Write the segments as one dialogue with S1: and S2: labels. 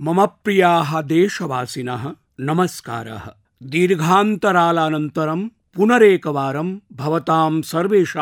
S1: मम प्रियाः देशवासिनः नमस्कारः। दीर्घान्तरालानन्तरं पुनरेकवारं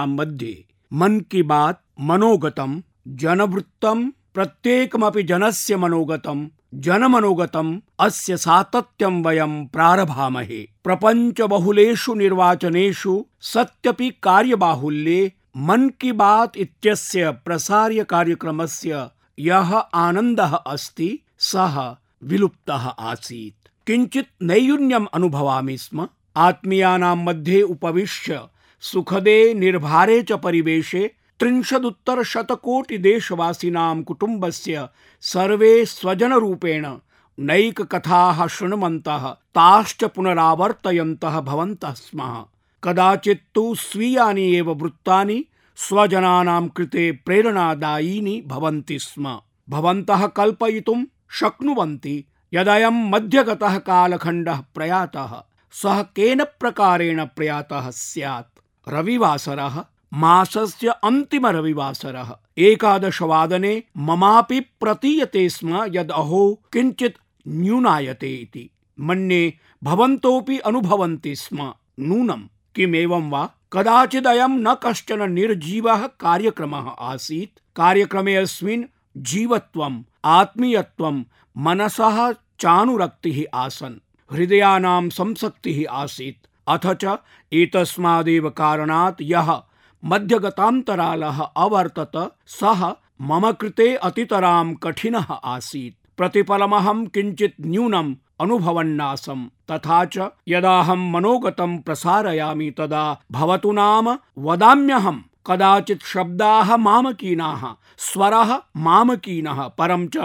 S1: मध्ये मन की बात मनोगतं, जनवृत्तं, प्रत्येकमपि जनस्य मनोगतं जनमनोगतम् अस्य सातत्यं वयं प्रारभामहे। प्रपञ्चबहुलेषु निर्वाचनेषु सत्यपि कार्यबाहुल्ये मन की बात इत्यस्य प्रसार्य कार्यक्रमस्य यः आनन्दः अस्ति सः विलुप्तः आसीत्। किञ्चित् नैयून्यम् अनुभवामि स्म। आत्मीयानां मध्ये उपविश्य सुखदे निर्भारे च परिवेशे त्रिंशदुत्तरशतकोटिदेशवासिनां कुटुम्बस्य सर्वे स्वजनरूपेण नैककथाः शृण्वन्तः, ताश्च पुनरावर्तयन्तः भवन्तः स्मः। कदाचित् तु स्वीयानि एव वृत्तानि, स्वजनानां कृते प्रेरणादायीनि भवन्ति स्म। भवन्तः कल्पयितुं शक्नुवन्ति, यदयं मध्यगतः कालखण्डः प्रयातः, सः केन प्रकारेण प्रयातः स्यात्? रविवासरः, मासस्य अन्तिमरविवासरः, एकादशवादने ममापि प्रतीयते स्म यद् अहो, किञ्चित् न्यूनायते इति। मन्ये भवन्तोऽपि अनुभवन्ति स्म, नूनं। किमेवं वा? कदाचिदयं न कश्चन निर्जीवः कार्यक्रमः आसीत्। कार्यक्रमे अस्मिन् जीवत्वम् आत्मीयत्वं मनसः चानुरक्तिः आसन्, हृदयानां संसक्तिः आसीत्। अथ च एतस्मादेव कारणात् यः मध्यगतान्तरालः अवर्तत, सः मम कृते अतितरां कठिनः आसीत्। प्रतिपलमहं किञ्चित् न्यूनम् अनुभवन्नासम्, तथा च यदाहं मनोगतं प्रसारयामि तदा भवतु नाम वदाम्यहं कदाचित् शब्दाः मामकीनाः, स्वरः मामकीनः, परं च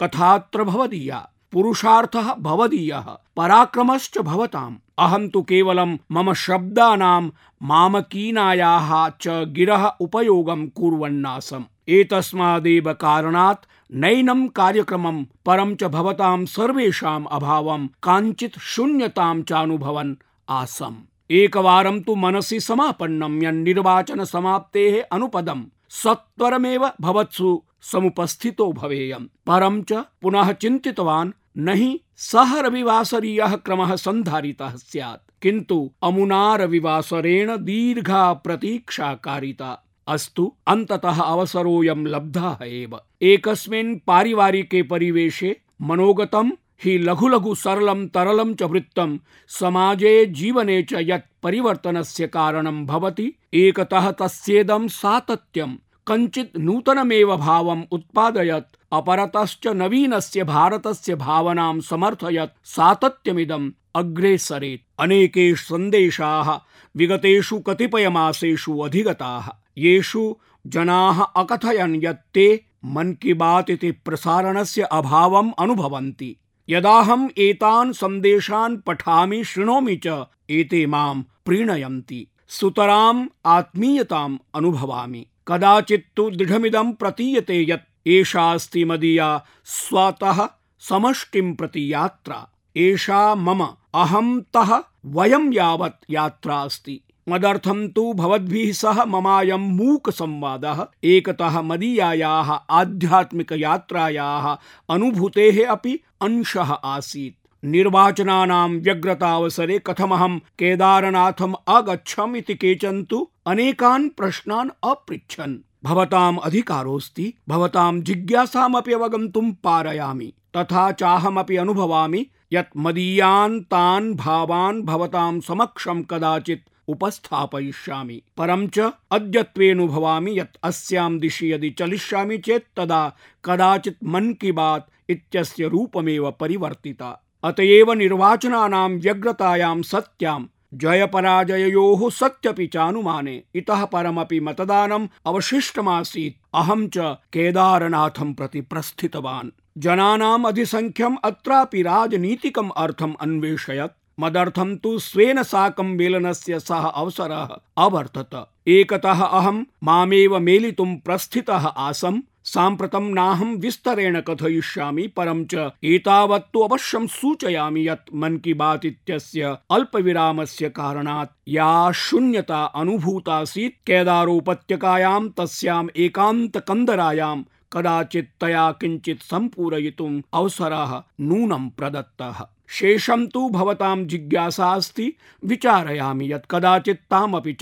S1: कथात्र भवदीया, पुरुषार्थः भवदीयः, पराक्रमश्च भवताम्। अहं तु केवलं मम शब्दानां मामकीनायाः च गिरः उपयोगं कुर्वन्नासम्। एतस्मादेव कारणात् नैनं कार्यक्रमं, परं च भवतां सर्वेषाम् अभावं काञ्चित् शून्यतां चानुभवन् आसम्। एकवारं तु मनसि समापन्नं यन्निर्वाचन समाप्तेः अनुपदं सत्वरमेव भवत्सु समुपस्थितो भवेयम्। परं च पुनः चिन्तितवान्, न हि सः रविवासरीयः क्रमः सन्धारितः स्यात्। किन्तु अमुना रविवासरेण दीर्घा प्रतीक्षा कारिता अस्तु, अन्ततः अवसरोऽयं लब्धः एव। एकस्मिन् पारिवारिके परिवेशे मनोगतं हि लघु लघु सरलं तरलं च वृत्तं समाजे जीवने च यत् परिवर्तनस्य कारणं भवति, एकतः तस्येदं सातत्यं कञ्चित् नूतनमेव भावम् उत्पादयत्, अपरतश्च नवीनस्य भारतस्य भावनां समर्थयत्, सातत्यमिदम् अग्रे सरेत् अनेके सन्देशाः, विगतेषु कतिपयमासेषु अधिगताः। येषु जनाः अकथयन् यत् ते मन की बात इति प्रसारणस्य अभावम् अनुभवन्ति। यदाहम् एतान् सन्देशान् पठामि, शृणोमि च, एते माँ प्रीणयन्ति। सुतराम् आत्मीयताम् अनुभवामि। कदाचित्तु दृढमिदं प्रतीयते यत् एषास्ति मदीया स्वतः समष्टिं प्रति यात्रा। एषा मम अहं तः वयं यावत् यात्रा अस्ति। मदर्थं तो भवद्भिः सह ममायं मूकसंवादः, एकतः मदीयायाः आध्यात्मिकयात्रायाः अनुभूतेः अपि अंशः आसीत्। निर्वाचनानां व्यग्रतावसरे कथमहं केदारनाथम् अगच्छम् इति केचन तु अनेकान् प्रश्नान् अपृच्छन्। भवताम् अधिकारोऽस्ति, भवतां जिज्ञासामपि अवगन्तुं पारयामि, तथा चाहमपि अनुभवामि, यत् मदीयान् तान् भावान् भवतां समक्षं कदाचित् उपस्थापयिष्यामि। परं च अद्यत्वेऽनुभवामि यत् अस्यां दिशि यदि चलिष्यामि चेत् तदा कदाचित् मन की बात इत्यस्य रूपमेव परिवर्तिता। अतएव निर्वाचनानां व्यग्रतायां सत्यां जयपराजययोः सत्यपि चानुमाने इतः परमपि मतदानम् अवशिष्टमासीत्। अहं च केदारनाथं प्रति प्रस्थितवान्। जनानाम् अधिसङ्ख्यम् अत्रापि राजनीतिकम् अर्थम् अन्वेषयत्। मदर्थं तु स्वेन साकं मेलनस्य सः अवसरः अवर्तत। एकतः अहं मामेव मेलितुं प्रस्थितः आसम् साम्प्रतं नाहं विस्तरेण कथयिष्यामि, परं च एतावत्तु अवश्यं सूचयामि यत् मन की बात इत्यस्य अल्पविरामस्य कारणात् या शून्यता अनुभूतासीत्। केदारोपत्यकायां तस्याम् एकान्तकन्दरायां कदाचित् तया किञ्चित् सम्पूरयितुम् अवसरः नूनं प्रदत्तः। शेषं तु भवतां जिज्ञासा अस्ति। विचारयामि यत् कदाचित् तामपि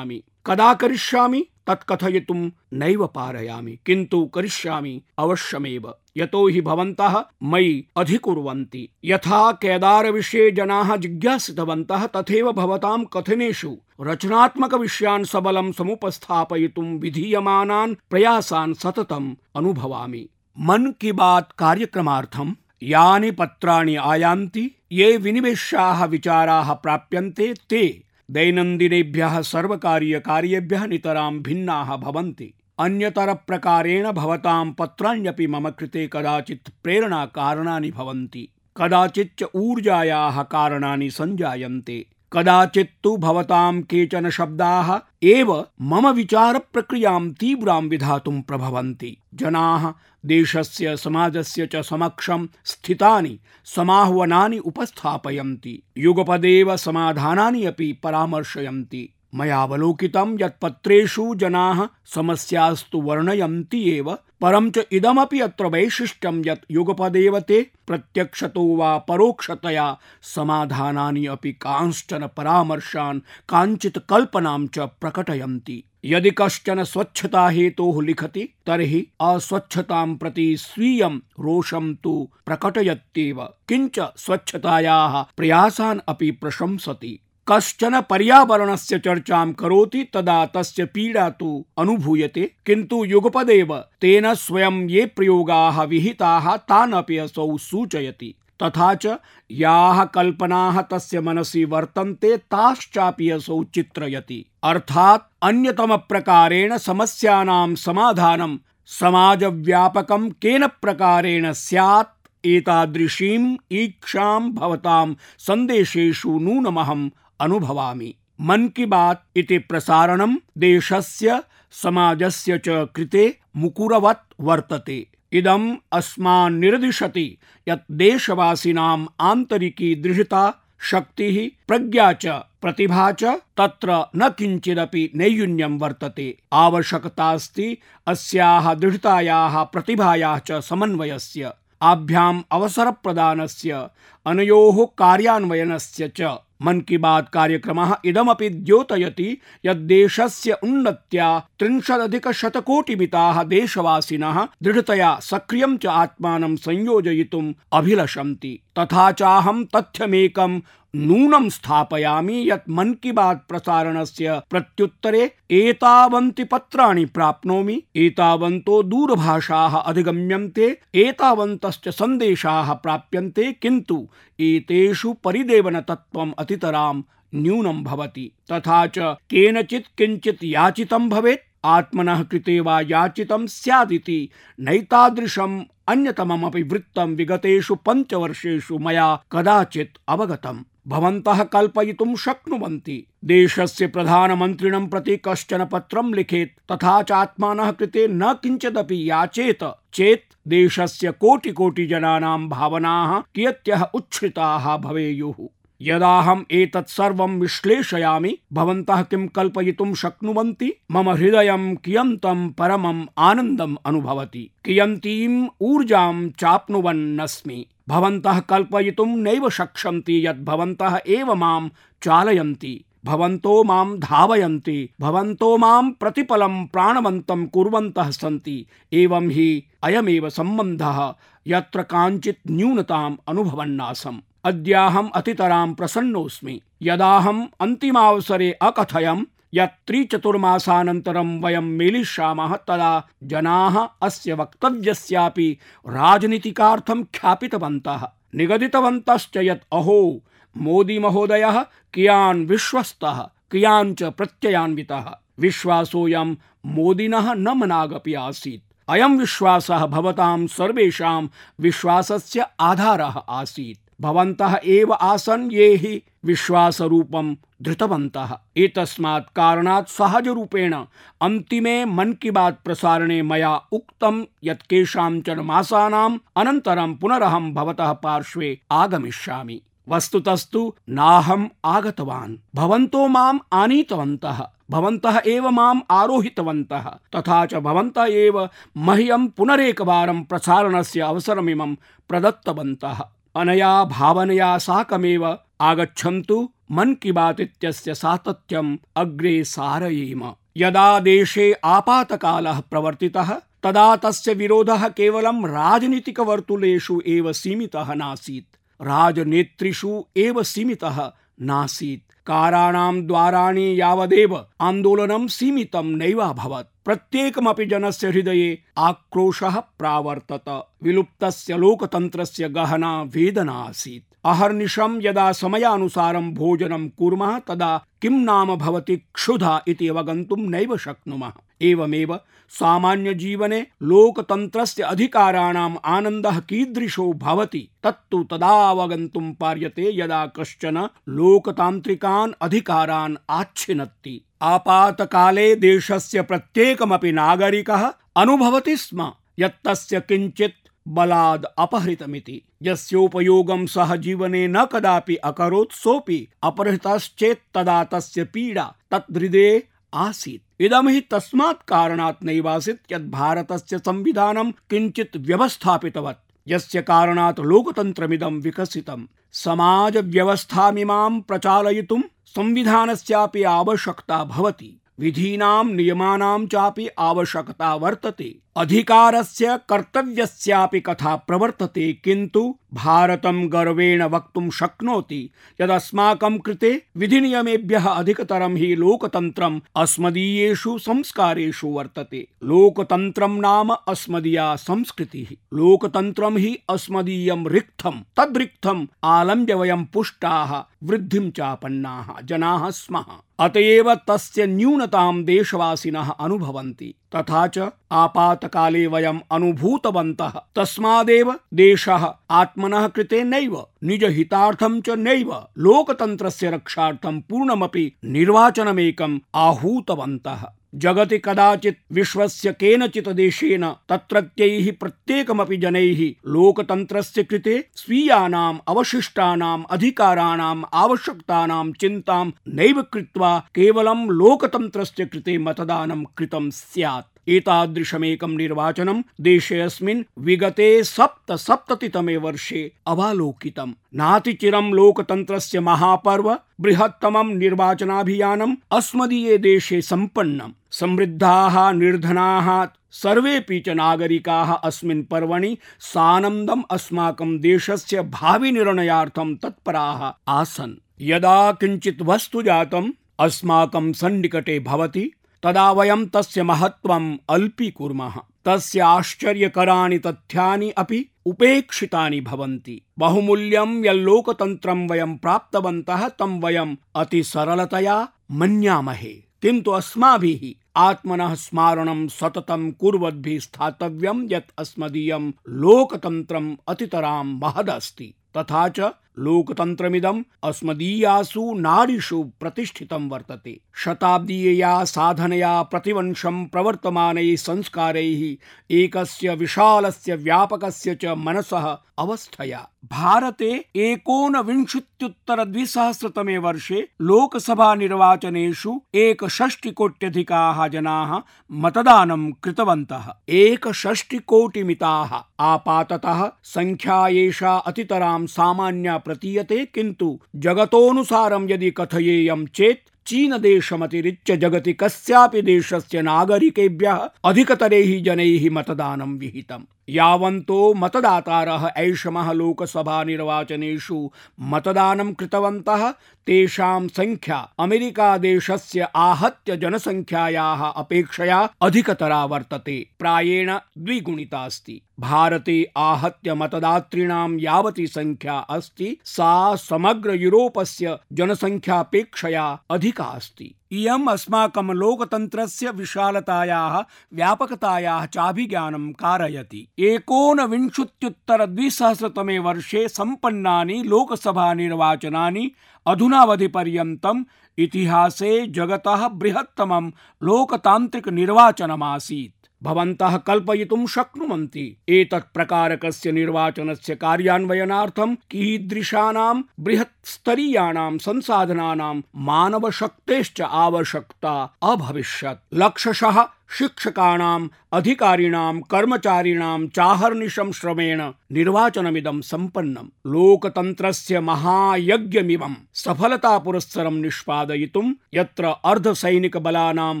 S1: कदा करिष्यामि? तत् कथयितुं नैव पारयामि। किन्तु करिष्यामि अवश्यमेव। यतो हि भवन्तः मयि अधिकुर्वन्ति। यथा केदारविषये जनाः जिज्ञासितवन्तः, तथैव भवतां कथनेषु रचनात्मकविषयान् सबलं समुपस्थापयितुं विधीयमानान् प्रयासान् सततम् अनुभवामि। मन की बात कार्यक्रमार्थं यानि पत्राणि आयान्ति, ये विनिवेशाः विचाराः प्राप्यन्ते, ते दैनन्दिनेभ्यः सर्वकारीयकार्येभ्यः नितरां भिन्नाः भवन्ति। अन्यतरप्रकारेण भवतां पत्राण्यपि मम कृते कदाचित् प्रेरणाकारणानि भवन्ति। कदाचिच्च ऊर्जायाः कारणानि सञ्जायन्ते। कदाचित् तु भवतां केचन शब्दाः एव मम विचारप्रक्रियाँ तीव्रां विधातुं प्रभवन्ति। जनाः देशस्य, समाजस्य च समक्षं स्थितानि, समाह्वनानि उपस्थापयन्ति। युगपदेव समाधानानि अपि परामर्शयन्ति। मयावलोकितं यत् पत्रेषु जनाः समस्यास्तु वर्णयन्ति एव। परं च इदमपि अत्र वैशिष्ट्यं यत् युगपदेव ते प्रत्यक्षतो वा परोक्षतया समाधानानि अपि कांश्चन परामर्शान् काञ्चित् कल्पनां च प्रकटयन्ति। यदि कश्चन स्वच्छता हेतोः लिखति, तर्हि अस्वच्छतां प्रति स्वीयं रोषं तु प्रकटयत्येव। किञ्च स्वच्छतायाः प्रयासान् अपि प्रशंसति। कश्चन पर्यावरणस्य चर्चां करोति, तदा तस्य पीडा तु अनुभूयते। किन्तु युगपदेव तेन स्वयं ये प्रयोगाः विहिताः तान् असौ सूचयति। तथा च याः कल्पनाः तस्य मनसि वर्तन्ते, ताश्चापि असौ चित्रयति। अर्थात् अन्यतमप्रकारेण समस्यानां समाधानं समाजव्यापकं केन प्रकारेण स्यात्, एतादृशीम् ईक्षां भवतां सन्देशेषु नूनमहम् अनुभवामि। मन की बात इति प्रसारणं देशस्य, समाजस्य च कृते मुकुरवत् वर्तते। इदम् अस्मान् निर्दिशति यत् देशवासिनाम् आन्तरिकी दृढता, शक्तिः, प्रज्ञा च, प्रतिभा च तत्र न किञ्चिदपि नैयून्यं वर्तते। आवश्यकतास्ति अस्याः दृढतायाः प्रतिभायाः च समन्वयस्य। आभ्याम् अवसरप्रदानस्य, अनयोः कार्यान्वयनस्य च। मन की बात कार्यक्रमः इदमपि द्योतयति यद्देशस्य उन्नत्या त्रिंशदधिकशतकोटिमिताः देशवासिनः दृढतया सक्रिय च आत्मानं संयोजयितुम् अभिलषन्ति। तथा चाहं तथ्यमेकं नूनं स्थापयामि यत् मन की बात प्रसारणस्य प्रत्युत्तरे एतावन्ति पत्राणि प्राप्नोमि। एतावन्तो दूरभाषाः अधिगम्यन्ते, एतावन्तश्च सन्देशाः प्राप्यन्ते, किन्तु एतेषु परिदेवनतत्त्वम् अतितरां न्यूनं भवति। तथा च केनचित् किञ्चित् याचितं भवेत्, आत्मनः कृते वा याचितं स्यादिति नैतादृशम् अन्यतममपि वृत्तं विगतेषु पञ्चवर्षेषु मया कदाचित् अवगतम्। भवन्तः कल्पयितुं शक्नुवन्ति। देशस्य प्रधानमन्त्रिणं प्रति कश्चन पत्रं लिखेत्, तथा च आत्मानः कृते न किञ्चिदपि याचेत। चेत् देशस्य कोटिकोटिजनानां भावनाः कियत्यः उच्छ्रिताः भवेयुः। यदाहम् एतत् सर्वं विश्लेषयामि, भवन्तः किं कल्पयितुं शक्नुवन्ति? मम हृदयं कियन्तं परमम् आनन्दम् अनुभवति। कियन्तीम् ऊर्जां चाप्नुवन्नस्मि। भवन्तः कल्पयितुं नैव शक्ष्यन्ति यत् भवन्तः एव माँ चालयन्ति। भवन्तो माँ धावयन्ति। भवन्तो माँ प्रतिपलं प्राणवन्तं कुर्वन्तः सन्ति। एवं हि अयमेव सम्बन्धः। यत्र काञ्चित् न्यूनताम् अनुभवन्नासम्। अद्याहम् अतितरां प्रसन्नोऽस्मि। यदाहम् अन्तिमावसरे अकथयम् यत् त्रिचतुर्मासानन्तरं वयं मेलिष्यामः तदा जनाः अस्य वक्तव्यस्यापि राजनीतिकार्थं ख्यापितवन्तः। निगदितवन्तश्च यत् अहो मोदी महोदयः कियान् विश्वस्तः, कियान् च प्रत्ययान्वितः। विश्वासोऽयं मोदिनः न मनागपि आसीत्। अयं विश्वासः भवतां सर्वेषां विश्वासस्य आधारः आसीत्। भवन्तः एव आसन् ये हि विश्वासरूपं धृतवन्तः। एतस्मात् कारणात् सहजरूपेण अन्तिमे मन की बात प्रसारणे मया उक्तं यत् केषाञ्चन मासानाम् अनन्तरं पुनरहं भवतः पार्श्वे आगमिष्यामि। वस्तुतस्तु नाहम् आगतवान्। भवन्तो माम् आनीतवन्तः। भवन्तः एव माम् आरोहितवन्तः। तथा च भवन्तः एव मह्यं पुनरेकवारं प्रसारणस्य अवसरमिमं प्रदत्तवन्तः। अनया भावनया साकमेव आगच्छन्तु मन की बात इत्यस्य सातत्यम् अग्रे सारयेम। यदा देशे आपातकालः प्रवर्तितः, तदा तस्य विरोधः केवलं राजनीतिकवर्तुलेषु एव सीमितः नासीत्। राजनेतृषु एव सीमितः नासीत्। काराणां द्वाराणि यावदेव आन्दोलनं सीमितं नैवाभवत् प्रत्येकमपि जनस्य हृदये आक्रोशः प्रावर्तत। विलुप्तस्य लोकतन्त्रस्य गहना वेदना आसीत्। अहर्निशं यदा समयानुसारं भोजनं कुर्मः, तदा किं नाम भवति क्षुधा इति अवगन्तुं नैव शक्नुमः। एवमेव सामान्यजीवने लोकतन्त्रस्य अधिकाराणाम् आनन्दः कीदृशो भवति, तत्तु तदा अवगन्तुं पार्यते यदा कश्चन लोकतान्त्रिकान् अधिकारान् आच्छिनत्ति। आपातकाले देशस्य प्रत्येकमपि नागरिकः अनुभवति स्म यत् तस्य किञ्चित् बलाद् अपहृतमिति। यस्योपयोगं सः जीवने न कदापि अकरोत् सोऽपि अपहृतश्चेत् तदा तस्य पीडा तद्हृदये आसीत्। इदं हि तस्मात् कारणात् नैवासीत् यत् भारतस्य संविधानं किञ्चित् व्यवस्थापितवत्। यस्य कारणात् लोकतन्त्रमिदं विकसितं समाजव्यवस्थामिमां प्रचालयितुं संविधानस्यापि आवश्यकता भवति। विधीनां नियमानां चापि आवश्यकता वर्तते। अधिकारस्य कर्तव्यस्यापि कथा प्रवर्तते, किन्तु भारतं गर्वेण वक्तुं शक्नोति। यदस्माकं कृते विधिनियमेभ्यः अधिकतरं हि लोकतन्त्रम् अस्मदीयेषु संस्कारेषु वर्तते। लोकतन्त्रं नाम अस्मदीया संस्कृतिः। लोकतन्त्रं हि अस्मदीयं रिक्थं तद्रिक्थम् आलम्ब्य वयं पुष्टाः, वृद्धिं चापन्नाः, जनाः स्मः। अतएव तस्य न्यूनतां देशवासिनः अनुभवन्ति। तथा च आपातकाले वयम् अनुभूतवन्तः। तस्मादेव देशः आत्मनः कृते नैव, निजहितार्थं च नैव, लोकतन्त्रस्य रक्षार्थं पूर्णमपि निर्वाचनमेकम् आहूतवन्तः। जगति कदाचित् विश्व केनचित् देशेन तत्रत्यैः प्रत्येकमपि जनैः लोकतन्त्रस्य कृते स्वीयानाम् अवशिष्टानाम् अधिकाराणाम् आवश्यकतानां चिन्तां नैव कृत्वा केवलं लोकतन्त्रस्य कृते मतदानं कृतं स्यात्। एतादृशमेकं निर्वाचनं देशेऽस्मिन् विगते सप्तसप्ततितमे वर्षे अवालोकितम्। नातिचिरं लोकतन्त्रस्य महापर्व, बृहत्तमं निर्वाचनाभियानम्, अस्मदीये देशे सम्पन्नम्। समृद्धाः, निर्धनाः सर्वेपि च नागरिकाः अस्मिन् पर्वणि सानन्दम् अस्माकं देशस्य भावि निर्णयार्थं तत्पराः आसन्। यदा किञ्चित् वस्तु जातम् अस्माकं सन्निकटे भवति तदा वयं तस्य महत्त्वम् अल्पीकुर्मः। तस्य आश्चर्यकराणि तथ्यानि अपि उपेक्षितानि भवन्ति। बहुमूल्यं यल्लोकतन्त्रं वयं प्राप्तवन्तः, तं वयम् अति सरलतया मन्यामहे। किन्तु अस्माभिः आत्मनः स्मारणं सततं कुर्वद्भिः स्थातव्यं यत् अस्मदीयं लोकतन्त्रम् अतितरां महदस्ति। तथा च लोकतन्त्रमिदम् अस्मदीयासु नारीषु प्रतिष्ठितं वर्तते। शताब्दीयया साधनया प्रतिवंशं प्रवर्तमानैः संस्कारैः, एकस्य विशालस्य व्यापकस्य च मनसः अवस्थया। भारते एकोनविंशत्युत्तरद्विसहस्रतमे वर्षे लोकसभा निर्वाचनेषु एकषष्टिकोट्यधिकाः जनाः मतदानं कृतवन्तः। एकषष्टिकोटिमिताः आपाततः संख्या एषा अतितरां सामान्या प्रतीयते, किन्तु जगतोऽनुसारं यदि कथयेयं चेत् चीन देशमतिरिच्य जगति कस्यापि देशस्य नागरिकेभ्यः अधिकतरैः जनैः मतदानं विहितम्। यावन्तो मतदातारः ऐषमः लोकसभा निर्वाचनेषु मतदानं कृतवन्तः, तेषां संख्या अमेरिका देशस्य आहत्य जनसंख्यायाः अपेक्षया अधिकतरा वर्तते, प्रायेण द्विगुणिता अस्ति। भारते आहत्य मतदातॄणां यावती संख्या अस्ति, सा समग्र यूरोपस्य जनसंख्यापेक्षया अधिका अस्ति। इयम् अस्माकं लोकतन्त्रस्य विशालतायाः, व्यापकतायाः चाभिज्ञानं कारयति। एकोनविंशत्युत्तरद्विसहस्रतमे वर्षे सम्पन्नानि लोकसभानिर्वाचनानि अधुनावधिपर्यन्तम् इतिहासे जगतः बृहत्तमं लोकतान्त्रिकनिर्वाचनमासीत्। भवन्तः कल्पयितुं शक्नुवन्ति। एतत् प्रकारकस्य निर्वाचनस्य कार्यान्वयनार्थं कीदृशानां बृहत्स्तरीयाणां संसाधनानां मानवशक्तेश्च आवश्यकता अभविष्यत्। लक्षशः शिक्षकाणाम् अधिकारिणां कर्मचारिणां चाहर्निशं श्रमेण निर्वाचनमिदं सम्पन्नम्। लोकतन्त्रस्य महायज्ञमिमं सफलतापुरस्सरं निष्पादयितुं यत्र अर्धसैनिकबलानां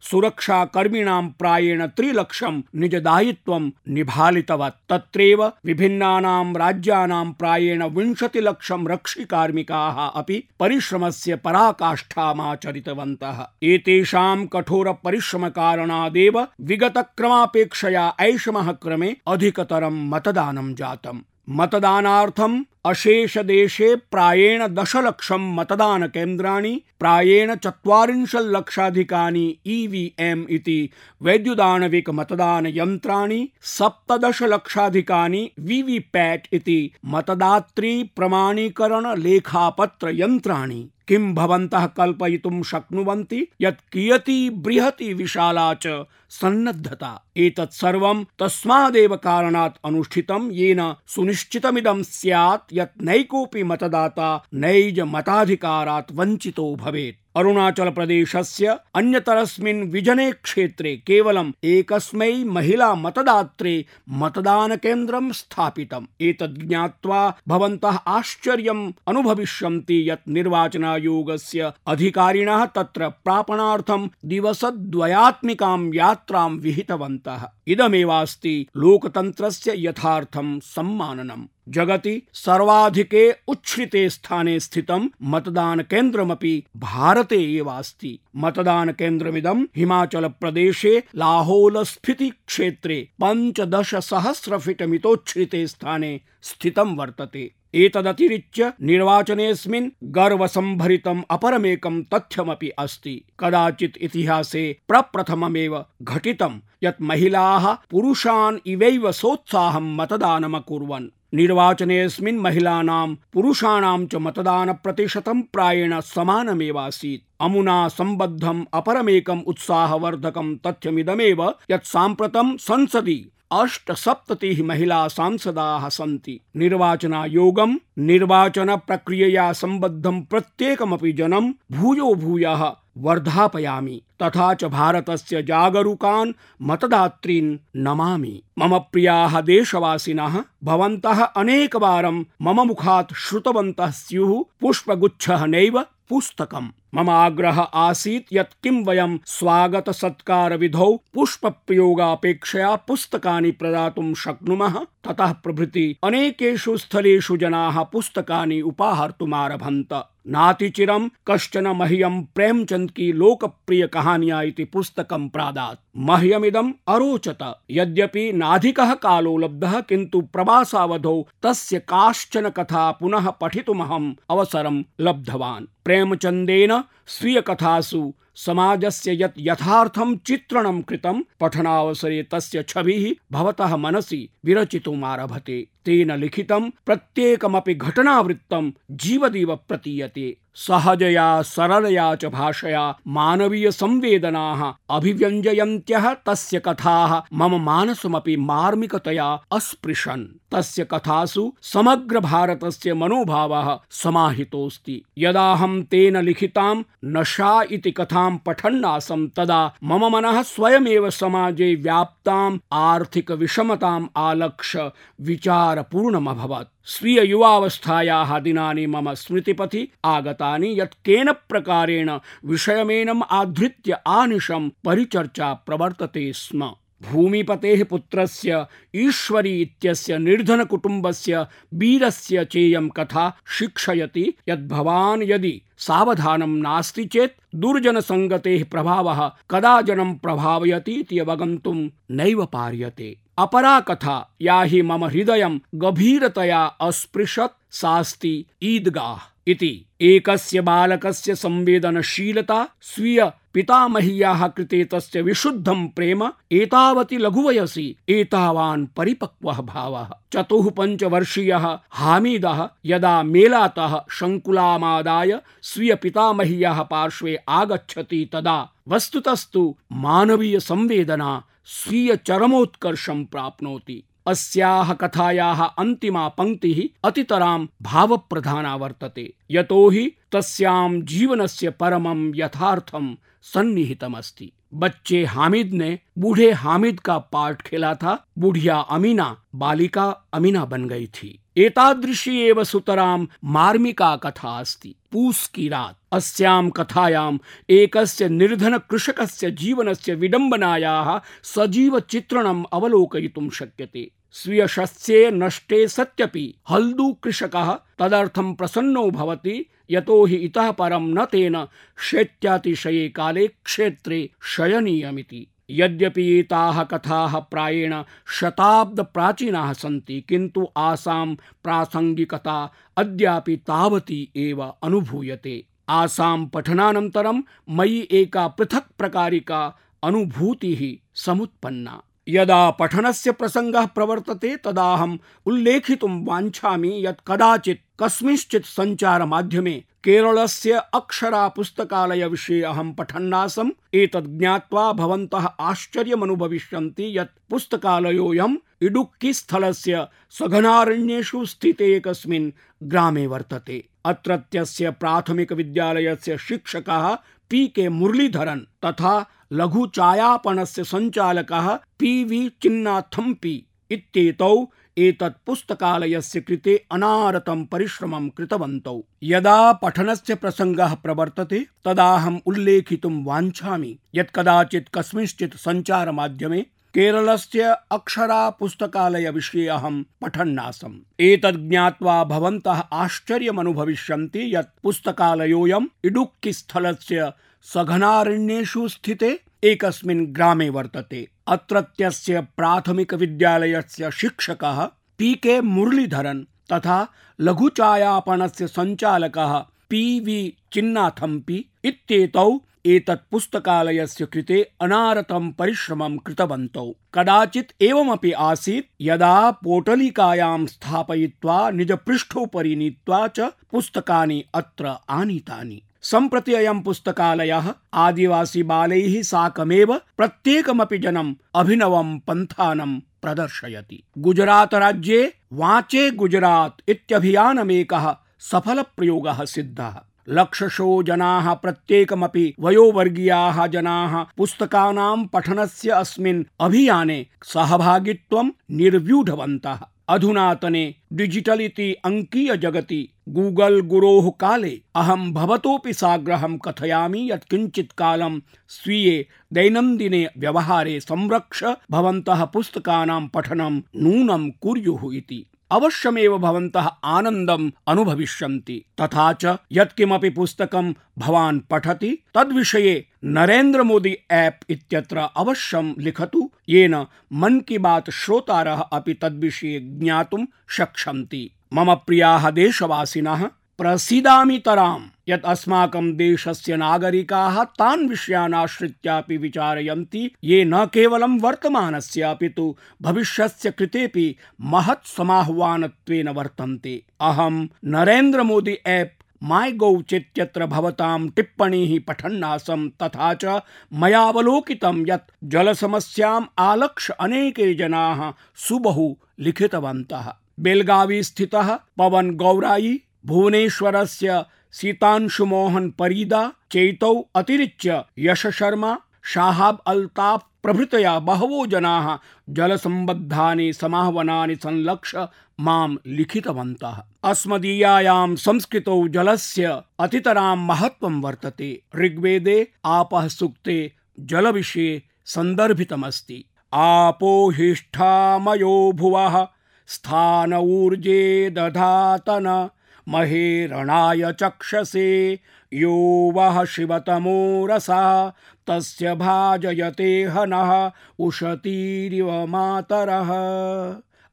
S1: सुरक्षाकर्मिणां प्रायेण त्रिलक्षं निजदायित्वं निभालितवत्। तत्रैव विभिन्नानां राज्यानां प्रायेण विंशतिलक्षं रक्षिकार्मिकाः अपि परिश्रमस्य पराकाष्ठामाचरितवन्तः एतेषां कठोरपरिश्रमकारणादेव एव विगतक्रमापेक्षया ऐषमः क्रमे अधिकतरं मतदानं जातम्। मतदानार्थम् अशेषदेशे प्रायेण दशलक्षं मतदानकेन्द्राणि, प्रायेण चत्वारिंशल्लक्षाधिकानि ईवीएम् इति वैद्युदाणविकमतदानयन्त्राणि सप्तदशलक्षाधिकानि वीवीपैट् इति मतदात्री प्रमाणीकरणलेखापत्रयन्त्राणि। किं भवन्तः कल्पयितुं शक्नुवन्ति यत् कियती बृहती विशाला च सन्नद्धता। एतत् सर्वं तस्मादेव कारणात् अनुष्ठितं येन सुनिश्चितमिदं स्यात् यत् नैकोऽपि मतदाता नैज मताधिकारात् वञ्चितो भवेत्। अरुणाचल प्रदेशस्य अन्यतरस्मिन् विजने क्षेत्रे केवलम् एकस्मै महिला मतदात्रे मतदानकेन्द्रं स्थापितम्। एतद् ज्ञात्वा भवन्तः आश्चर्यम् अनुभविष्यन्ति यत् निर्वाचनायोगस्य अधिकारिणः तत्र प्रापणार्थं दिवसद्वयात्मिकां यात्रां विहितवन्तः। इदमेवास्ति लोकतन्त्रस्य यथार्थं सम्माननम् जगति सर्वाधिके उच्छ्रिते स्थाने स्थितं मतदान केन्द्रमपि भारते एवास्ति। मतदान केन्द्रमिदं हिमाचल प्रदेशे लाहौल स्फीति क्षेत्रे पञ्चदश सहस्र फीट मितोच्छ्रिते स्थाने स्थितं वर्तते। एतदतिरिच्य निर्वाचनेऽस्मिन् गर्वसम्भरितम् अपरमेकं तथ्यमपि अस्ति। कदाचित् इतिहासे प्रप्रथममेव घटितं यत् महिलाः पुरुषान् इवैव सोत्साहं मतदानमकुर्वन्। निर्वाचनेऽस्मिन् महिलानां पुरुषाणां च मतदानप्रतिशतं प्रायेण समानमेवासीत् अमुना सम्बद्धम् अपरमेकम् उत्साहवर्धकं तथ्यमिदमेव यत् साम्प्रतं संसदि अष्टसप्ततिः महिला सांसदाः सन्ति। निर्वाचन प्रक्रियया सम्बद्धं प्रत्येकमपि जनं भूयो भूयः वर्धापयामि। तथा च भारतस्य जागरूकान् मतदातॄन् नमामि। मम प्रियाः देशवासिनः, भवन्तः अनेकवारं मम मुखात् श्रुतवन्तः स्युः, पुष्पगुच्छः नैव पुस्तकम्। मम आग्रह आसीत् यत् किं वयं स्वागत सत्कार विधौ पुष्प प्रयोगापेक्षया पुस्तकानि प्रदातुं शक्नुमः? ततः प्रभृति अनेकेषु स्थलेषु जनाः पुस्तकानि उपाहर्तुमारभन्त। नातिचिरं कश्चन मह्यम प्रेमचंद की लोकप्रिय कहानिया पुस्तकं प्रादात्। मह्यमिदम् अरोचत, यद्यपि नाधिकः कालो लब्धः किन्तु प्रवासावधौ तस्य काश्चन कथा पुनः पठितुमहम् अवसरं लब्धवान्। प्रेमचन्देन स्वीयकथासु समाजस्य यत् यथार्थं चित्रणं कृतं, पठनावसरे तस्य छविः भवतः मनसि विरचितुमारभते। तेन लिखितं, प्रत्येकमपि घटनावृत्तं जीवदिव प्रतीयते। सहजया, सरलया च भाषया मानवीय संवेदनाः अभिव्यञ्जयन्त्यः तस्य कथाः मम मानसमपि मार्मिकतया अस्पृशन्। तस्य कथासु समग्र भारतस्य मनोभावः समाहितोऽस्ति। यदाहं तेन लिखितां नशा इति कथां पठन्नासं तदा मम मनः स्वयमेव समाजे व्याप्ताम् आर्थिक विषमताम् आलक्ष्य विचारपूर्णमभवत्। स्वीय युवावस्थायाः दिनानि मम स्मृतिपथि आगतानि यत् केन प्रकारेण विषयमेनम् आधृत्य आनिशं परिचर्चा प्रवर्तते स्म। भूमिपतेः पुत्रस्य, ईश्वरी इत्यस्य निर्धनकुटुम्बस्य वीरस्य चेयं कथा शिक्षयति यत् भवान् यदि सावधानं नास्ति चेत् दुर्जनसङ्गतेः प्रभावः कदा जनं प्रभावयति इति अवगन्तुं नैव पार्यते। अपरा कथा, या हि मम हृदयं गभीरतया अस्पृशत्, सास्ति ईदगाह। इति एकस्य बालकस्य संवेदनशीलता स्वीय पितामह्याः कृते तस्य विशुद्धं प्रेम एतावति लघुवयसि, एतावान् परिपक्वः भावः। चतुः पञ्चवर्षीयः हामिदः यदा मेलातः शङ्कुलामादाय स्वीय पितामह्याः पार्श्वे आगच्छति तदा वस्तुतस्तु मानवीय संवेदना स्वीय चरमोत्कर्षं प्राप्नोति। अस्याः कथायाः अन्तिमा पङ्क्तिः अतितरां भावप्रधाना वर्तते। यतो हि तस्यां जीवनस्य परमं यथार्थं सन्निहितमस्ति। बच्चे हामिद ने बूढ़े हामिद का पार्ट खेला था। बुढ़िया अमीना बालिका अमीना बन गई थी। एतादृशी एव सुतरां मार्मिका कथा अस्ति। पूस की रात। अस्यां कथायाम् एकस्य निर्धन कृषकस्य जीवनस्य विडम्बनायाः सजीव चित्रणम् अवलोकयितुं शक्यते। स्वीयशस्ये नष्टे सत्यपि हल्दू कृषकः तदर्थं प्रसन्नो भवति। यतो हि इतः परं न तेन शैत्यातिशये काले क्षेत्रे शयनीयमिति। यद्यपि एताः कथाः प्रायेण शताब्दप्राचीनाः सन्ति, किन्तु आसां प्रासङ्गिकता अद्यापि तावती एव अनुभूयते। आसां पठनानन्तरं मयि एका पृथक् प्रकारिका अनुभूतिः समुत्पन्ना। यदा पठनस्य प्रसङ्गः प्रवर्तते, तदाहम् उल्लेखितुं वाञ्छामि यत् कदाचित् कस्मिंश्चित् सञ्चारमाध्यमे केरलस्य अक्षरा पुस्तकालय विषये अहं पठन्नासम्। एतत् ज्ञात्वा भवन्तः आश्चर्यमनुभविष्यन्ति यत् पुस्तकालयोऽयम् इडुक्की स्थलस्य सघनारण्येषु स्थिते एकस्मिन् ग्रामे वर्तते। अत्रत्यस्य प्राथमिकविद्यालयस्य शिक्षकः पी के मुरलीधरन तथा लघु चायापणस्य सञ्चालकः पी वी चिन्नाथम्पी इत्येतौ एतत् पुस्तकालयस्य कृते अनारतं परिश्रमं कृतवन्तौ। यदा पठनस्य प्रसङ्गः प्रवर्तते, तदाहम् उल्लेखितुं वाञ्छामि, यत् कदाचित् कस्मिंश्चित् सञ्चारमाध्यमे केरलस्य अक्षरा पुस्तकालय विषये अहं पठन्नासम्। एतद् ज्ञात्वा भवन्तः आश्चर्यमनुभविष्यन्ति यत् पुस्तकालयोऽयम् इडुक्कि स्थलस्य सघनारण्येषु स्थिते एकस्मिन् ग्रामे वर्तते। अत्रत्यस्य प्राथमिकविद्यालयस्य शिक्षकः पी के मुरलीधरन् तथा लघुचायापणस्य सञ्चालकः पी वि चिन्नाथम्पि इत्येतौ एतत् पुस्तकालयस्य कृते अनारतं परिश्रमं कृतवन्तौ। कदाचित् एवमपि आसीत् यदा पोटलिकायां स्थापयित्वा, निजपृष्ठोपरि नीत्वा च पुस्तकानि अत्र आनीतानि। सम्प्रति अयं पुस्तकालयः आदिवासी बालैः साकमेव प्रत्येकमपि जनम् अभिनवं पन्थानं प्रदर्शयति। गुजरात राज्ये वाचे गुजरात इत्यभियानमेकः सफलप्रयोगः सिद्धः। लक्षशो जनाः प्रत्येकमपि वयोवर्गीयाः जनाः पुस्तकानां पठनस्य अस्मिन् अभियाने सहभागित्वं निर्व्यूढवन्तः। अधुनातने डिजिटल इति अङ्कीय जगति गूगल गुरोः काले अहं भवतोऽपि साग्रहं कथयामि यत् किञ्चित् कालं स्वीये दैनन्दिने व्यवहारे संरक्ष भवन्तः पुस्तकानां पठनं नूनं कुर्युः इति। अवश्यमेव भवन्तः आनन्दम् अनुभविष्यन्ति। तथा च यत्किमपि पुस्तकं भवान् पठति, तद्विषये नरेन्द्र मोदी ऐप् इत्यत्र अवश्यं लिखतु। येन मन की बात श्रोतारः अपि तद्विषये ज्ञातुं शक्ष्यन्ति। मम प्रियाः देशवासिनः प्रसीदामितरां यत् अस्माकं देशस्य नागरिकाः तान् विषयान् आश्रित्यापि विचारयन्ति, ये न केवलं वर्तमानस्य, अपि तु भविष्यस्य कृतेपि महत् समाह्वानत्वेन वर्तन्ते। अहं नरेन्द्र मोदी ऐप् माई गौ चेत्यत्र भवतां टिप्पणीः पठन्नासं, तथा च मयावलोकितं यत् जलसमस्याम् आलक्ष्य अनेके जनाः सुबहु लिखितवन्तः। बेलगावी स्थितः पवन गौराई भुवनेश्वरस्य सीतांशुमोहन परीदा, चैतौ अतिरिच्य यश शर्मा शाहाब अल्ताफ प्रभृतया बहवो जना जनाः जलसम्बद्धानि समाह्वनानि संलक्ष्य माँ लिखितवन्तः। अस्मदीयायां संस्कृतौ जलस्य अतितरां महत्त्वं वर्तते। ऋग्वेदे आपः सूक्ते जलविषये सन्दर्भितमस्ति आपो हिष्ठा हिष्ठामयो भुवः स्थान ऊर्जे दधातन। महेरणाय चक्षसे यो वः शिवतमो रसः तस्य भाजयते हनः उशतीरिव मातरः।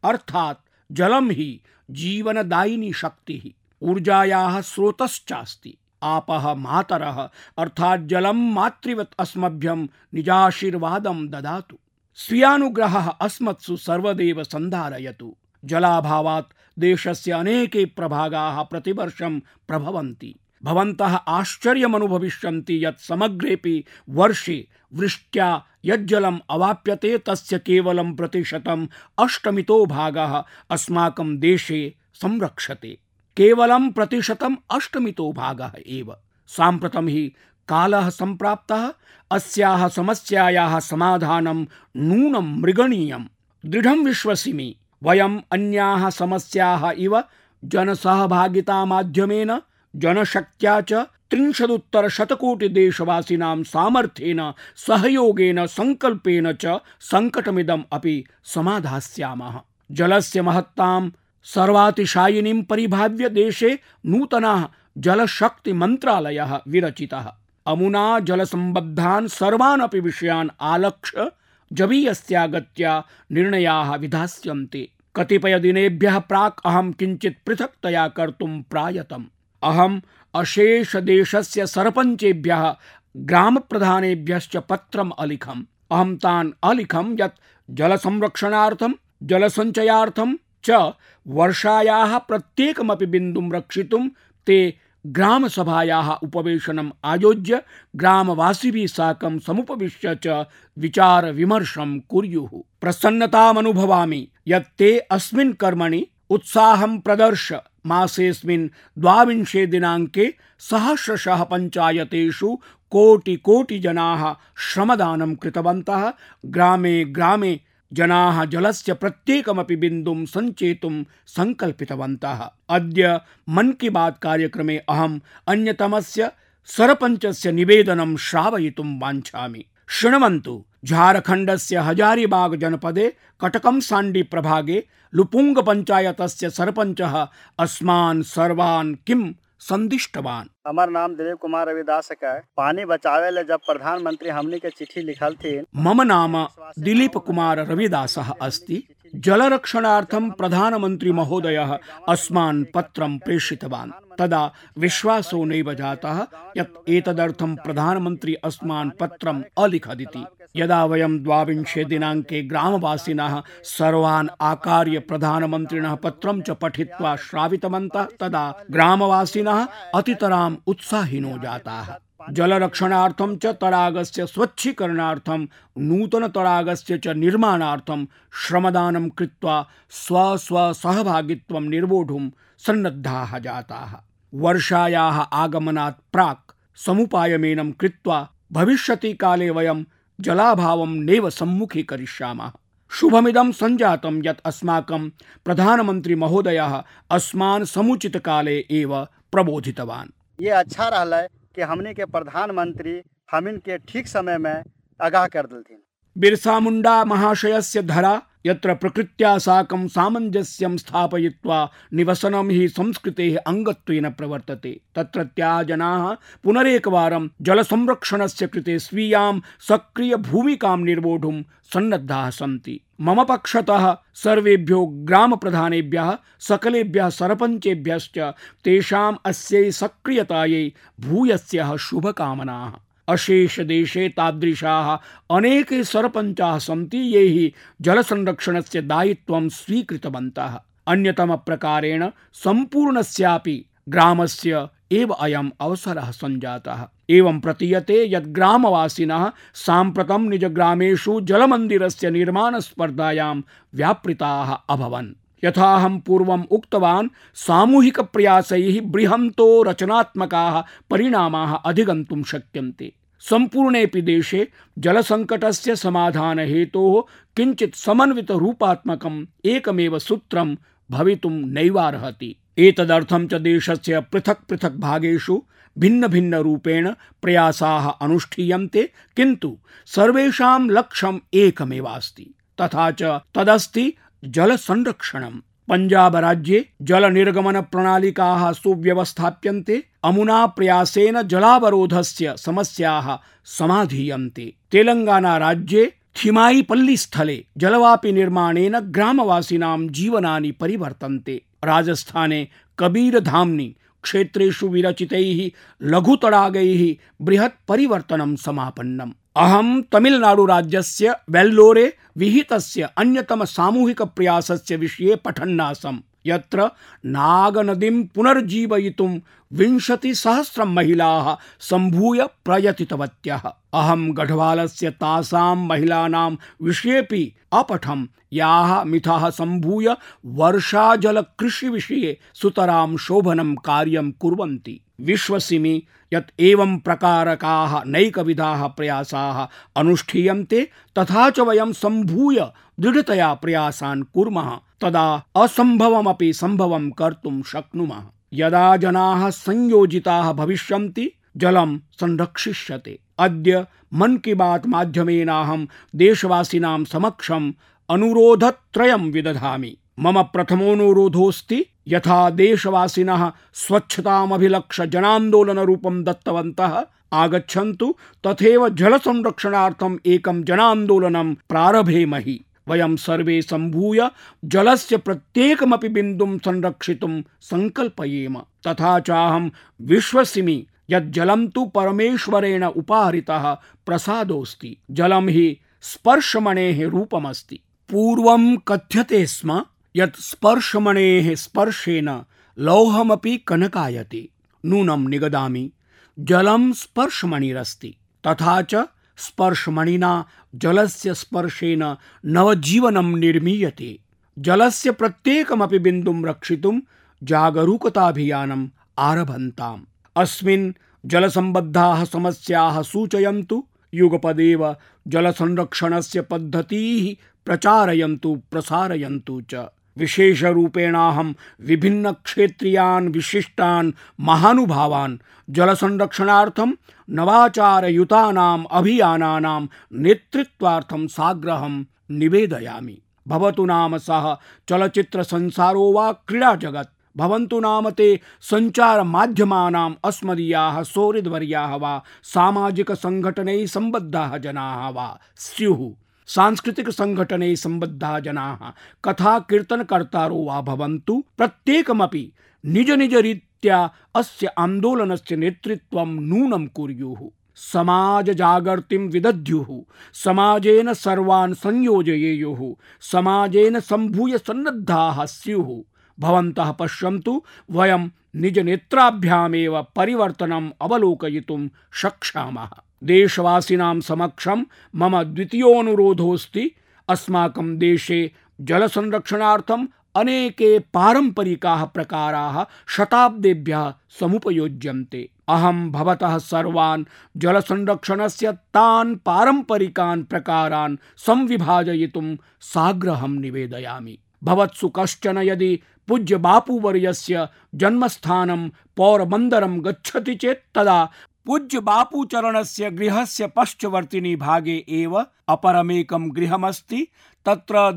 S1: अर्थात जलम ही जीवनदायिनी शक्तिः, ऊर्जायाः स्रोतश्चास्ति। आपः मातरः, अर्थात् जलं मातृवत् अस्मभ्यं निजाशीर्वादं ददातु। स्वीयानुग्रहः अस्मत्सु सर्वदेव सन्धारयतु। जलाभावात् देशस्य अनेके प्रभागाः प्रतिवर्षं प्रभवन्ति। भवन्तः आश्चर्यमनुभविष्यन्ति यत् समग्रेपि वर्षे वृष्ट्या यज्जलम् अवाप्यते, तस्य केवलं प्रतिशतम् अष्टमितो भागः अस्माकं देशे संरक्षते। केवलं प्रतिशतम् अष्टमितो भागः एव। साम्प्रतं हि कालः सम्प्राप्तः, अस्याः समस्यायाः समाधानं नूनं मृगणीयम्। दृढं विश्वसिमि। वयम् अन्याः समस्याः इव जनसहभागितामाध्यमेन, जनशक्त्या च त्रिंशदुत्तर शतकोटिदेशवासिनां सामर्थ्येन, सहयोगेन सङ्कल्पेन च सङ्कटमिदम् अपि समाधास्यामः। जलस्य महत्तां सर्वातिशायिनीं परिभाव्य देशे नूतनः जलशक्तिमन्त्रालयः विरचितः। अमुना जलसम्बद्धान् सर्वान् अपि विषयान् आलक्ष्य जवीयस्यागत्या निर्णयाः विधास्यन्ते। कतिपयदिनेभ्यः प्राक् अहं किञ्चित् पृथक्तया कर्तुं प्रायतम्। अहम् अशेषदेशस्य सरपञ्चेभ्यः, ग्रामप्रधानेभ्यश्च पत्रम् अलिखम्। अहं तान् अलिखं यत् जलसंरक्षणार्थं, जलसञ्चयार्थं च वर्षायाः प्रत्येकमपि बिन्दुं रक्षितुं ते ग्रामसभायाः उपवेशनम् आयोज्य ग्रामवासिभिः साकं समुपविश्य च विचारविमर्शं कुर्युः। प्रसन्नतामनुभवामि यत् ते अस्मिन् कर्मणि उत्साहं प्रदर्श। मासेऽस्मिन् द्वाविंशे दिनाङ्के सहस्रशः पञ्चायतेषु कोटिकोटिजनाः श्रमदानं कृतवन्तः। ग्रामे ग्रामे जनाः जलस्य प्रत्येकमपि बिन्दुं सञ्चेतुं सङ्कल्पितवन्तः। अद्य मन् की बात् कार्यक्रमे अहम् अन्यतमस्य सरपञ्चस्य निवेदनं श्रावयितुं वाञ्छामि। शृण्वन्तु, झारखण्डस्य हजारीबाग जनपदे कटकंसाण्डी प्रभागे लुपुंग पञ्चायतस्य सरपञ्चः अस्मान् सर्वान् किं संदिष्टवान।
S2: हमार नाम दिलीप कुमार रविदास का पानी बचावे ले जब प्रधानमंत्री हमनी के चिट्ठी लिखल थी
S1: मम नाम दिलीप कुमार रविदास अस्ति। जलरक्षणार्थं प्रधानमन्त्री महोदयः अस्मान् पत्रं प्रेषितवान्। तदा विश्वासो नैव जातः यत् एतदर्थं प्रधानमन्त्री अस्मान् पत्रम् अलिखदिति। यदा वयं द्वाविंशे दिनाङ्के ग्रामवासिनः सर्वान् आकार्य प्रधानमन्त्रिणः पत्रं च पठित्वा श्रावितवन्तः, तदा ग्रामवासिनः अतितराम् उत्साहिनो जाताः। जलरक्षणार्थं च तडागस्य स्वच्छीकरणार्थं, नूतनतडागस्य च निर्माणार्थं श्रमदानं कृत्वा स्वस्वसहभागित्वं निर्वोढुं सन्नद्धाः जाताः। वर्षायाः आगमनात् प्राक् समुपायमेनं कृत्वा भविष्यति काले वयं जलाभावं नैव सम्मुखीकरिष्यामः। शुभमिदं सञ्जातं यत् अस्माकं महोदय महोदयः अस्मान् समुचितकाले एव प्रबोधितवान्।
S2: ये अच्छा रहा कि हमने के प्रधानमंत्री हमिन के ठीक समय में आगाह कर दिलथिन।
S1: बिरसा मुंडा महाशयस्य धरा यत्र प्रकृत्या साकं सामञ्जस्यं स्थापयित्वा निवसनं हि संस्कृतेः अङ्गत्वेन प्रवर्तते। तत्रत्याः जनाः पुनरेकवारं जलसंरक्षणस्य कृते स्वीयां सक्रियभूमिकां निर्वोढुं सन्नद्धाः सन्ति। मम पक्षतः सर्वेभ्यो ग्रामप्रधानेभ्यः, सकलेभ्यः सरपञ्चेभ्यश्च तेषाम् अस्यै सक्रियतायै भूयस्यः शुभकामनाः। अशेष देशे तादृशाः अनेके सरपञ्चाः सन्ति, ये हि जलसंरक्षणस्य दायित्वं स्वीकृतवन्तः। अन्यतमप्रकारेण सम्पूर्णस्यापि ग्रामस्य एव अयम् अवसरः सञ्जातः। एवं प्रतीयते यत् ग्रामवासिनः साम्प्रतं निजग्रामेषु जलमन्दिरस्य निर्माणस्पर्धायां व्यापृताः अभवन्। यथाहं पूर्वम् उक्तवान्, सामूहिकप्रयासैः बृहन्तो रचनात्मकाः परिणामाः अधिगन्तुं शक्यन्ते। सम्पूर्णेऽपि देशे जलसङ्कटस्य समाधानहेतोः किञ्चित् समन्वितरूपात्मकम् एकमेव सूत्रं भवितुं नैवार्हति। एतदर्थं च देशस्य पृथक् पृथक् भागेषु भिन्न भिन्न रूपेण प्रयासाः अनुष्ठीयन्ते, किन्तु सर्वेषां लक्ष्यम् एकमेवास्ति। तथा च तदस्ति जलसंरक्षणम्। पंजाब राज्ये जल निर्गमन प्रणालिकाः सुव्यवस्थाप्यन्ते, अमुना प्रयासेन जलावरोधस्य समस्याः समाधीयन्ते। तेलंगाना राज्ये थिमाईपल्ली स्थले जलवापि निर्माणेन ग्रामवासिनां जीवनानि परिवर्तन्ते। राजस्थाने कबीर धाम्नि क्षेत्रेषु विरचितैः लघुतडागैः बृहत् परिवर्तनं समापन्नम्। अहं तमिलनाडुराज्यस्य वेल्लोरे विहितस्य अन्यतम सामूहिक प्रयासस्य विषये पठन्नासम्। यत्र नागनदीं पुनर्जीवयितुं विंशतिसहस्रं महिलाः सम्भूय प्रयतितवत्यः। अहं गढवालस्य तासां महिलानां विषयेऽपि अपठं याः मिथाः सम्भूय वर्षाजलकृषिविषये सुतरां शोभनं कार्यं कुर्वन्ति। विश्वसिमि यत् एवं प्रकारकाः नैकविधाः प्रयासाः अनुष्ठीयन्ते, तथा च वयं सम्भूय दृढतया प्रयासान् कुर्मः, तदा असम्भवमपि सम्भवं कर्तुं शक्नुमः। यदा जनाः संयोजिताः भविष्यन्ति, जलं संरक्षिष्यते। अद्य मन की बात माध्यमेनाहं देशवासिनां समक्षम् अनुरोधत्रयं विदधामि। मम प्रथमोऽनुरोधोऽस्ति यथा देशवासिनः स्वच्छतामभिलक्ष्य जनान्दोलनरूपं दत्तवन्तः। आगच्छन्तु, तथैव जलसंरक्षणार्थम् एकं जनान्दोलनं प्रारभेमहि वयं सर्वे सम्भूय जलस्य प्रत्येकमपि बिन्दुं संरक्षितुं सङ्कल्पयेम। तथा चाहं विश्वसिमि यत् जलं तु परमेश्वरेण उपाहरितः प्रसादोऽस्ति। जलं हि स्पर्शमणेः रूपमस्ति। पूर्वं कथ्यते स्म? यत् स्पर्शमणेः स्पर्शेन लौहमपि कनकायते। नूनं निगदामि। जलं स्पर्शमणिरस्ति। तथा च स्पर्शमणिना जलस्य स्पर्शेन नवजीवनं निर्मीयते। जलस्य प्रत्येकमपि बिन्दुं रक्षितुं जागरूकताभियानम् आरभन्ताम्। अस्मिन् जलसम्बद्धाः समस्याः सूचयन्तु। युगपदेव जलसंरक्षणस्य पद्धतीः प्रचारयन्तु, प्रसारयन्तु च। विशेषरूपेणाहं विभिन्नक्षेत्रीयान् विशिष्टान् महानुभावान् जलसंरक्षणार्थं नवाचारयुतानाम् अभियानानां नेतृत्वार्थं साग्रहं निवेदयामि। भवतु नाम सः चलच्चित्रसंसारो वा क्रीडाजगत्। भवन्तु नाम ते सञ्चारमाध्यमानाम् अस्मदीयाः सोहृद्वर्याः वा सामाजिकसङ्घटनैः सम्बद्धाः जनाः वा। स्युः। सांस्कृतिकसङ्घटनैः सम्बद्धाः जनाः कथा कीर्तनकर्तारो वा भवन्तु। प्रत्येकमपि निज निज रीत्या अस्य आन्दोलनस्य नेतृत्वं नूनं कुर्युः। समाज जागर्तिं विदध्युः। समाजेन सर्वान् संयोजयेयुः। समाजेन सम्भूय सन्नद्धाः स्युः। भवन्तः पश्यन्तु, वयं निजनेत्राभ्यामेव परिवर्तनम् अवलोकयितुं शक्षामः देशवासिनां समक्षं मम द्वितीयोऽनुरोधोऽस्ति। अस्माकं देशे जलसंरक्षणार्थम् अनेके पारम्परिकाः प्रकाराः शताब्देभ्यः समुपयोज्यन्ते। अहं भवतः सर्वान् जलसंरक्षणस्य तान् पारम्परिकान् प्रकारान् संविभाजयितुं साग्रहं निवेदयामि। भवत्सु कश्चन यदि पूज्य बापूवर्यस्य जन्मस्थानं पौरबन्दरं गच्छति चेत् तदा पूज्य बापूचरणस्य गृहस्य पश्चवर्तिनि भागे एव अपरमेकं गृहमस्ति, तत्र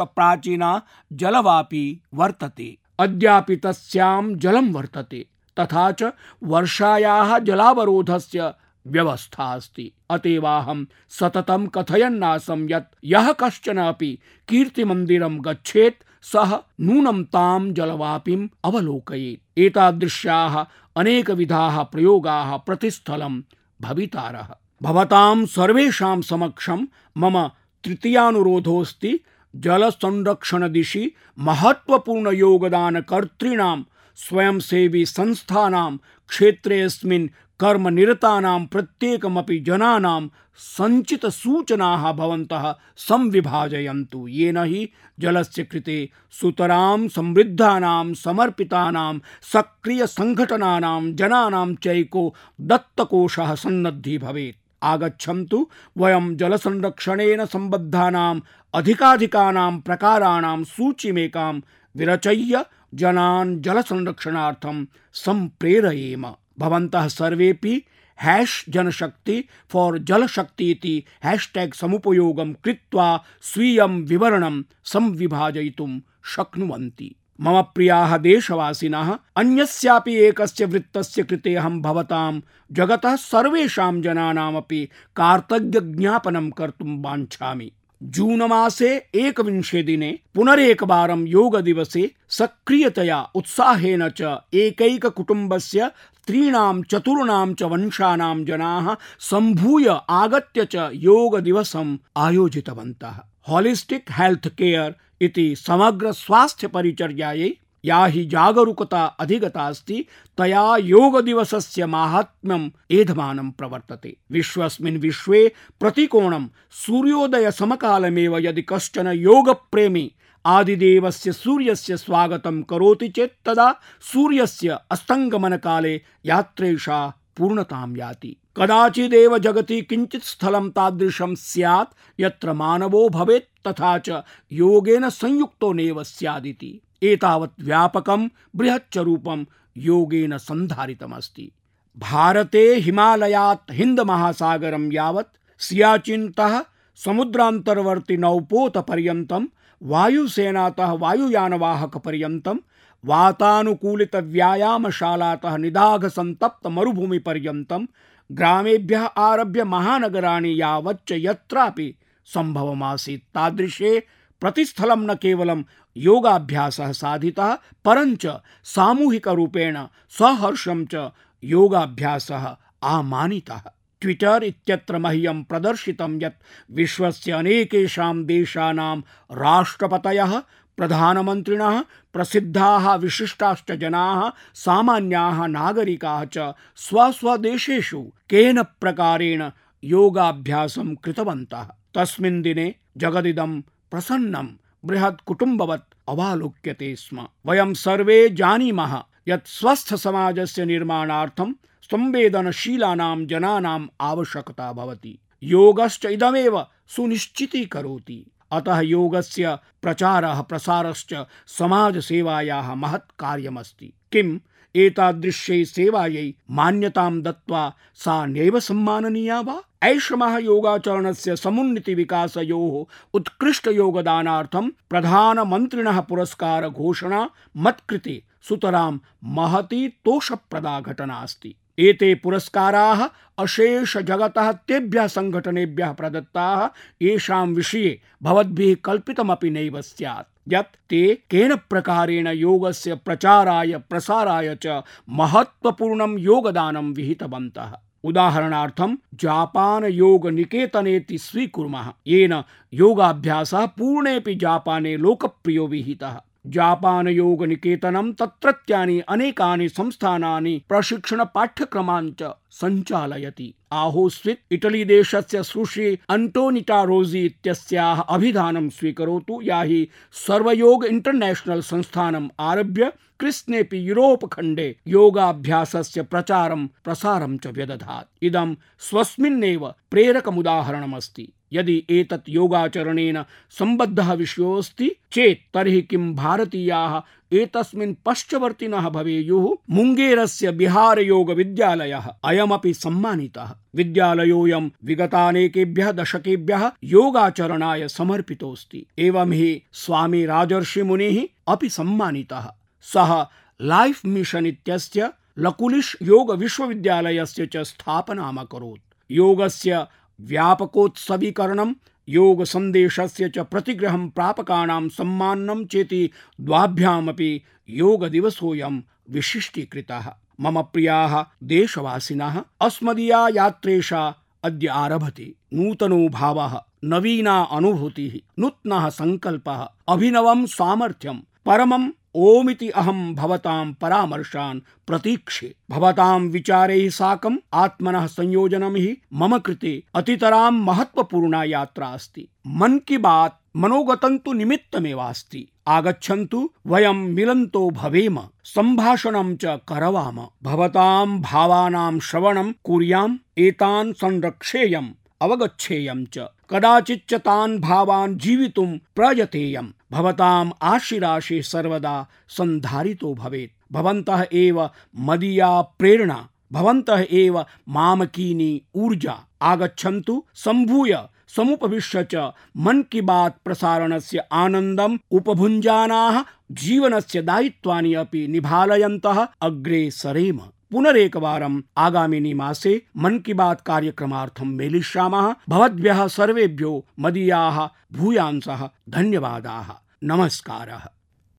S1: प्राचीना जलवापी वर्तते। अद्यापि तस्यां जलं वर्तते, तथा च वर्षायाः जलावरोधस्य व्यवस्था अस्ति। अतेवाहं सततं कथयन्नासं यत् यः कश्चन अपि कीर्तिमन्दिरं गच्छेत् सः नूनं तां जलवापिम् अवलोकयेत्। एतादृश्याः अनेकविधाः प्रयोगाः प्रतिस्थलं भवितारः। भवतां सर्वेषां समक्षं मम तृतीयानुरोधोऽस्ति जलसंरक्षणदिशि महत्त्वपूर्णयोगदानकर्तॄणां स्वयंसेवी संस्थानां क्षेत्रेऽस्मिन् कर्मनिरतानां प्रत्येकमपि जनानां सञ्चितसूचनाः भवन्तः संविभाजयन्तु। येन हि जलस्य कृते सुतरां समृद्धानां समर्पितानां सक्रियसङ्घटनानां जनानां चैको दत्तकोशः सन्नद्धि भवेत्। आगच्छन्तु वयं जलसंरक्षणेन सम्बद्धानाम् अधिकाधिकानां प्रकाराणां सूचीमेकां विरचय्य जनान् जलसंरक्षणार्थं सम्प्रेरयेम। भवन्तः सर्वेपि हैश जनशक्ति फॉर जलशक्ति इति हैशटैग समुपयोगं कृत्वा स्वीयं विवरणं संविभाजयितुं शक्नुवन्ति। मम प्रियाः देशवासिनः, अन्यस्यापि एकस्य वृत्तस्य कृते अहं भवतां जगतः सर्वेषां जनानामपि कार्तज्ञज्ञापनं कर्तुं वाञ्छामि। जून मासे एकविंशे दिने पुनरेकवारं योगदिवसे सक्रियतया उत्साहेन च एकैककुटुम्बस्य त्रीणां चतुर्णां च वंशानां जनाः सम्भूय आगत्य च योगदिवसम् आयोजितवन्तः। होलिस्टिक् हेल्थ केयर इति समग्र स्वास्थ्य परिचर्यायै या हि जागरूकता अधिगता अस्ति, तया योग दिवसस्य माहात्म्यम् एधमानं प्रवर्तते। विश्वस्मिन् विश्वे प्रतिकोणं सूर्योदय समकालमेव यदि कश्चन योगप्रेमी आदिदेवस्य सूर्यस्य स्वागतं करोति चेत् तदा सूर्यस्य अस्तङ्गमनकाले यात्रेषा पूर्णतां याति। कदाचिदेव जगति किञ्चित् स्थलं तादृशं स्यात्, यत्र मानवो भवेत् तथा च योगेन संयुक्तो नैव स्यादिति। एतावत् व्यापकं, बृहच्च रूपं योगेन सन्धारितमस्ति। भारते हिमालयात् हिंद महासागरं यावत्, सियाचिन्तः समुद्रान्तर्वर्ति नौपोत पर्यन्तं वायुसेनातः वायुयानवाहक पर्यन्तं वातानुकूलित व्यायामशालातः निदाघ संतप्त मरुभूमि पर्यन्तं ग्रामेभ्यः आरभ्य महानगराणि यावच्च यत्रापि सम्भवमासीत्। तादृशे प्रतिस्थलं न केवलं योगाभ्यासः साधितः, परञ्च सामूहिकरूपेण सहर्षं च योगाभ्यासः आमानितः। ट्विटर इत्यत्र मह्यं प्रदर्शितं यत् विश्वस्य अनेकेषां देशानां राष्ट्रपतयः, प्रधानमन्त्रिणः, प्रसिद्धाः विशिष्टाश्च जनाः, सामान्याः नागरिकाः च स्वस्वदेशेषु केन प्रकारेण योगाभ्यासं कृतवन्तः। तस्मिन् दिने जगदिदं प्रसन्नं बृहत् अवालोक्यते स्म। वयं सर्वे जानीमः यत् स्वस्थ समाजस्य निर्माणार्थं संवेदनशीलानां जनानाम् आवश्यकता भवति। योगश्च इदमेव सुनिश्चितीकरोति। अतः योगस्य प्रचारः, प्रसारश्च समाजसेवायाः महत् कार्यमस्ति। किम्? एतादृश्यै सेवायै मान्यतां दत्त्वा सा नैव सम्माननीया वा? ऐषमः योगाचरणस्य समुन्नतिविकासयोः उत्कृष्टयोगदानार्थं प्रधानमन्त्रिणः पुरस्कार घोषणा मत्कृते सुतरां महती तोषप्रदा घटना अस्ति। एते पुरस्काराः अशेष जगतः तेभ्यः सङ्घटनेभ्यः प्रदत्ताः, येषां विषये भवद्भिः कल्पितमपि नैव स्यात्। यत् ते केन प्रकारेण योगस्य प्रचाराय, प्रसाराय च महत्वपूर्णं योगदानं विहितवन्तः। उदाहरणार्थं जापान योग निकेतनेति स्वीकुर्मः। येन योगाभ्यासः पूर्णेऽपि जापाने लोकप्रियो विहितः। जापान योग निकेतनं तत्रत्यानि अनेकानि संस्थानानि प्रशिक्षण पाठ्यक्रमान् च सञ्चालयति। आहोस्वित् इटली देशस्य सुश्री अण्टोनिटा रोजी इत्यस्याः अभिधानं स्वीकरोतु। या हि सर्वयोग इंटरनेशनल संस्थानम् आरभ्य कृष्णेऽपि यूरोप खण्डे योगाभ्यासस्य प्रचारं प्रसारं च व्यदधात्। इदं स्वस्मिन्नेव प्रेरकमुदाहरणमस्ति। यदि एतत् योगाचरणेन सम्बद्धः विषयोऽस्ति, चेत् तर्हि किं भारतीयाः एतस्मिन् पश्चवर्तिनः भवेयुः? मुङ्गेरस्य बिहार योग विद्यालयः अयमपि सम्मानितः। विद्यालयोऽयं विगतानेकेभ्यः दशकेभ्यः योगाचरणाय समर्पितोऽस्ति। एवं हि स्वामी राजर्षिमुनिः अपि सम्मानितः। सः लाइफ मिशन इत्यस्य लकुलिश योग विश्वविद्यालयस्य च स्थापनाम् अकरोत्। योगस्य व्यापकोत्सवीकरणं योग च प्रतिग्रहं प्रापकाणां सम्माननं चेति योग दिवसोऽयं विशिष्टीकृतः। मम प्रियाः देशवासिनः, अस्मदीया यात्रेषा अद्य आरभते। नूतनो भावः, नवीना अनुभूतिः, नूत्नः सङ्कल्पः, अभिनवं सामर्थ्यं, परमं ओमिति अहं भवतां परामर्शान् प्रतीक्षे। भवतां विचारैः साकम् आत्मनः संयोजनं हि मम कृते अतितरां महत्वपूर्णा यात्रा अस्ति। मन की बात मनोगतं तु निमित्तमेवास्ति। आगच्छन्तु, वयं मिलन्तो भवेम। सम्भाषणं च करवाम। भवतां भावानां श्रवणं कुर्याम्, एतान् संरक्षेयम् अवगच्छेयं च। कदाचिच्च तान् भावान् जीवितुं प्रयतेयम्। भवताम् आशिराशि सर्वदा सन्धारितो भवेत्। भवन्तः एव मदीया प्रेरणा, भवन्तः एव मामकीनी ऊर्जा। आगच्छन्तु, सम्भूय, समुपविश्य च मन की बात प्रसारणस्य आनन्दम् उपभुञ्जानाः, जीवनस्य दायित्वानि अपि निभालयन्तः अग्रे सरेम। पुनरेकवारम् आगामिनि मासे मन की बात कार्यक्रमार्थं मेलिष्यामः। भवद्भ्यः सर्वेभ्यो मदीयाः भूयांसः धन्यवादाः। नमस्कारः।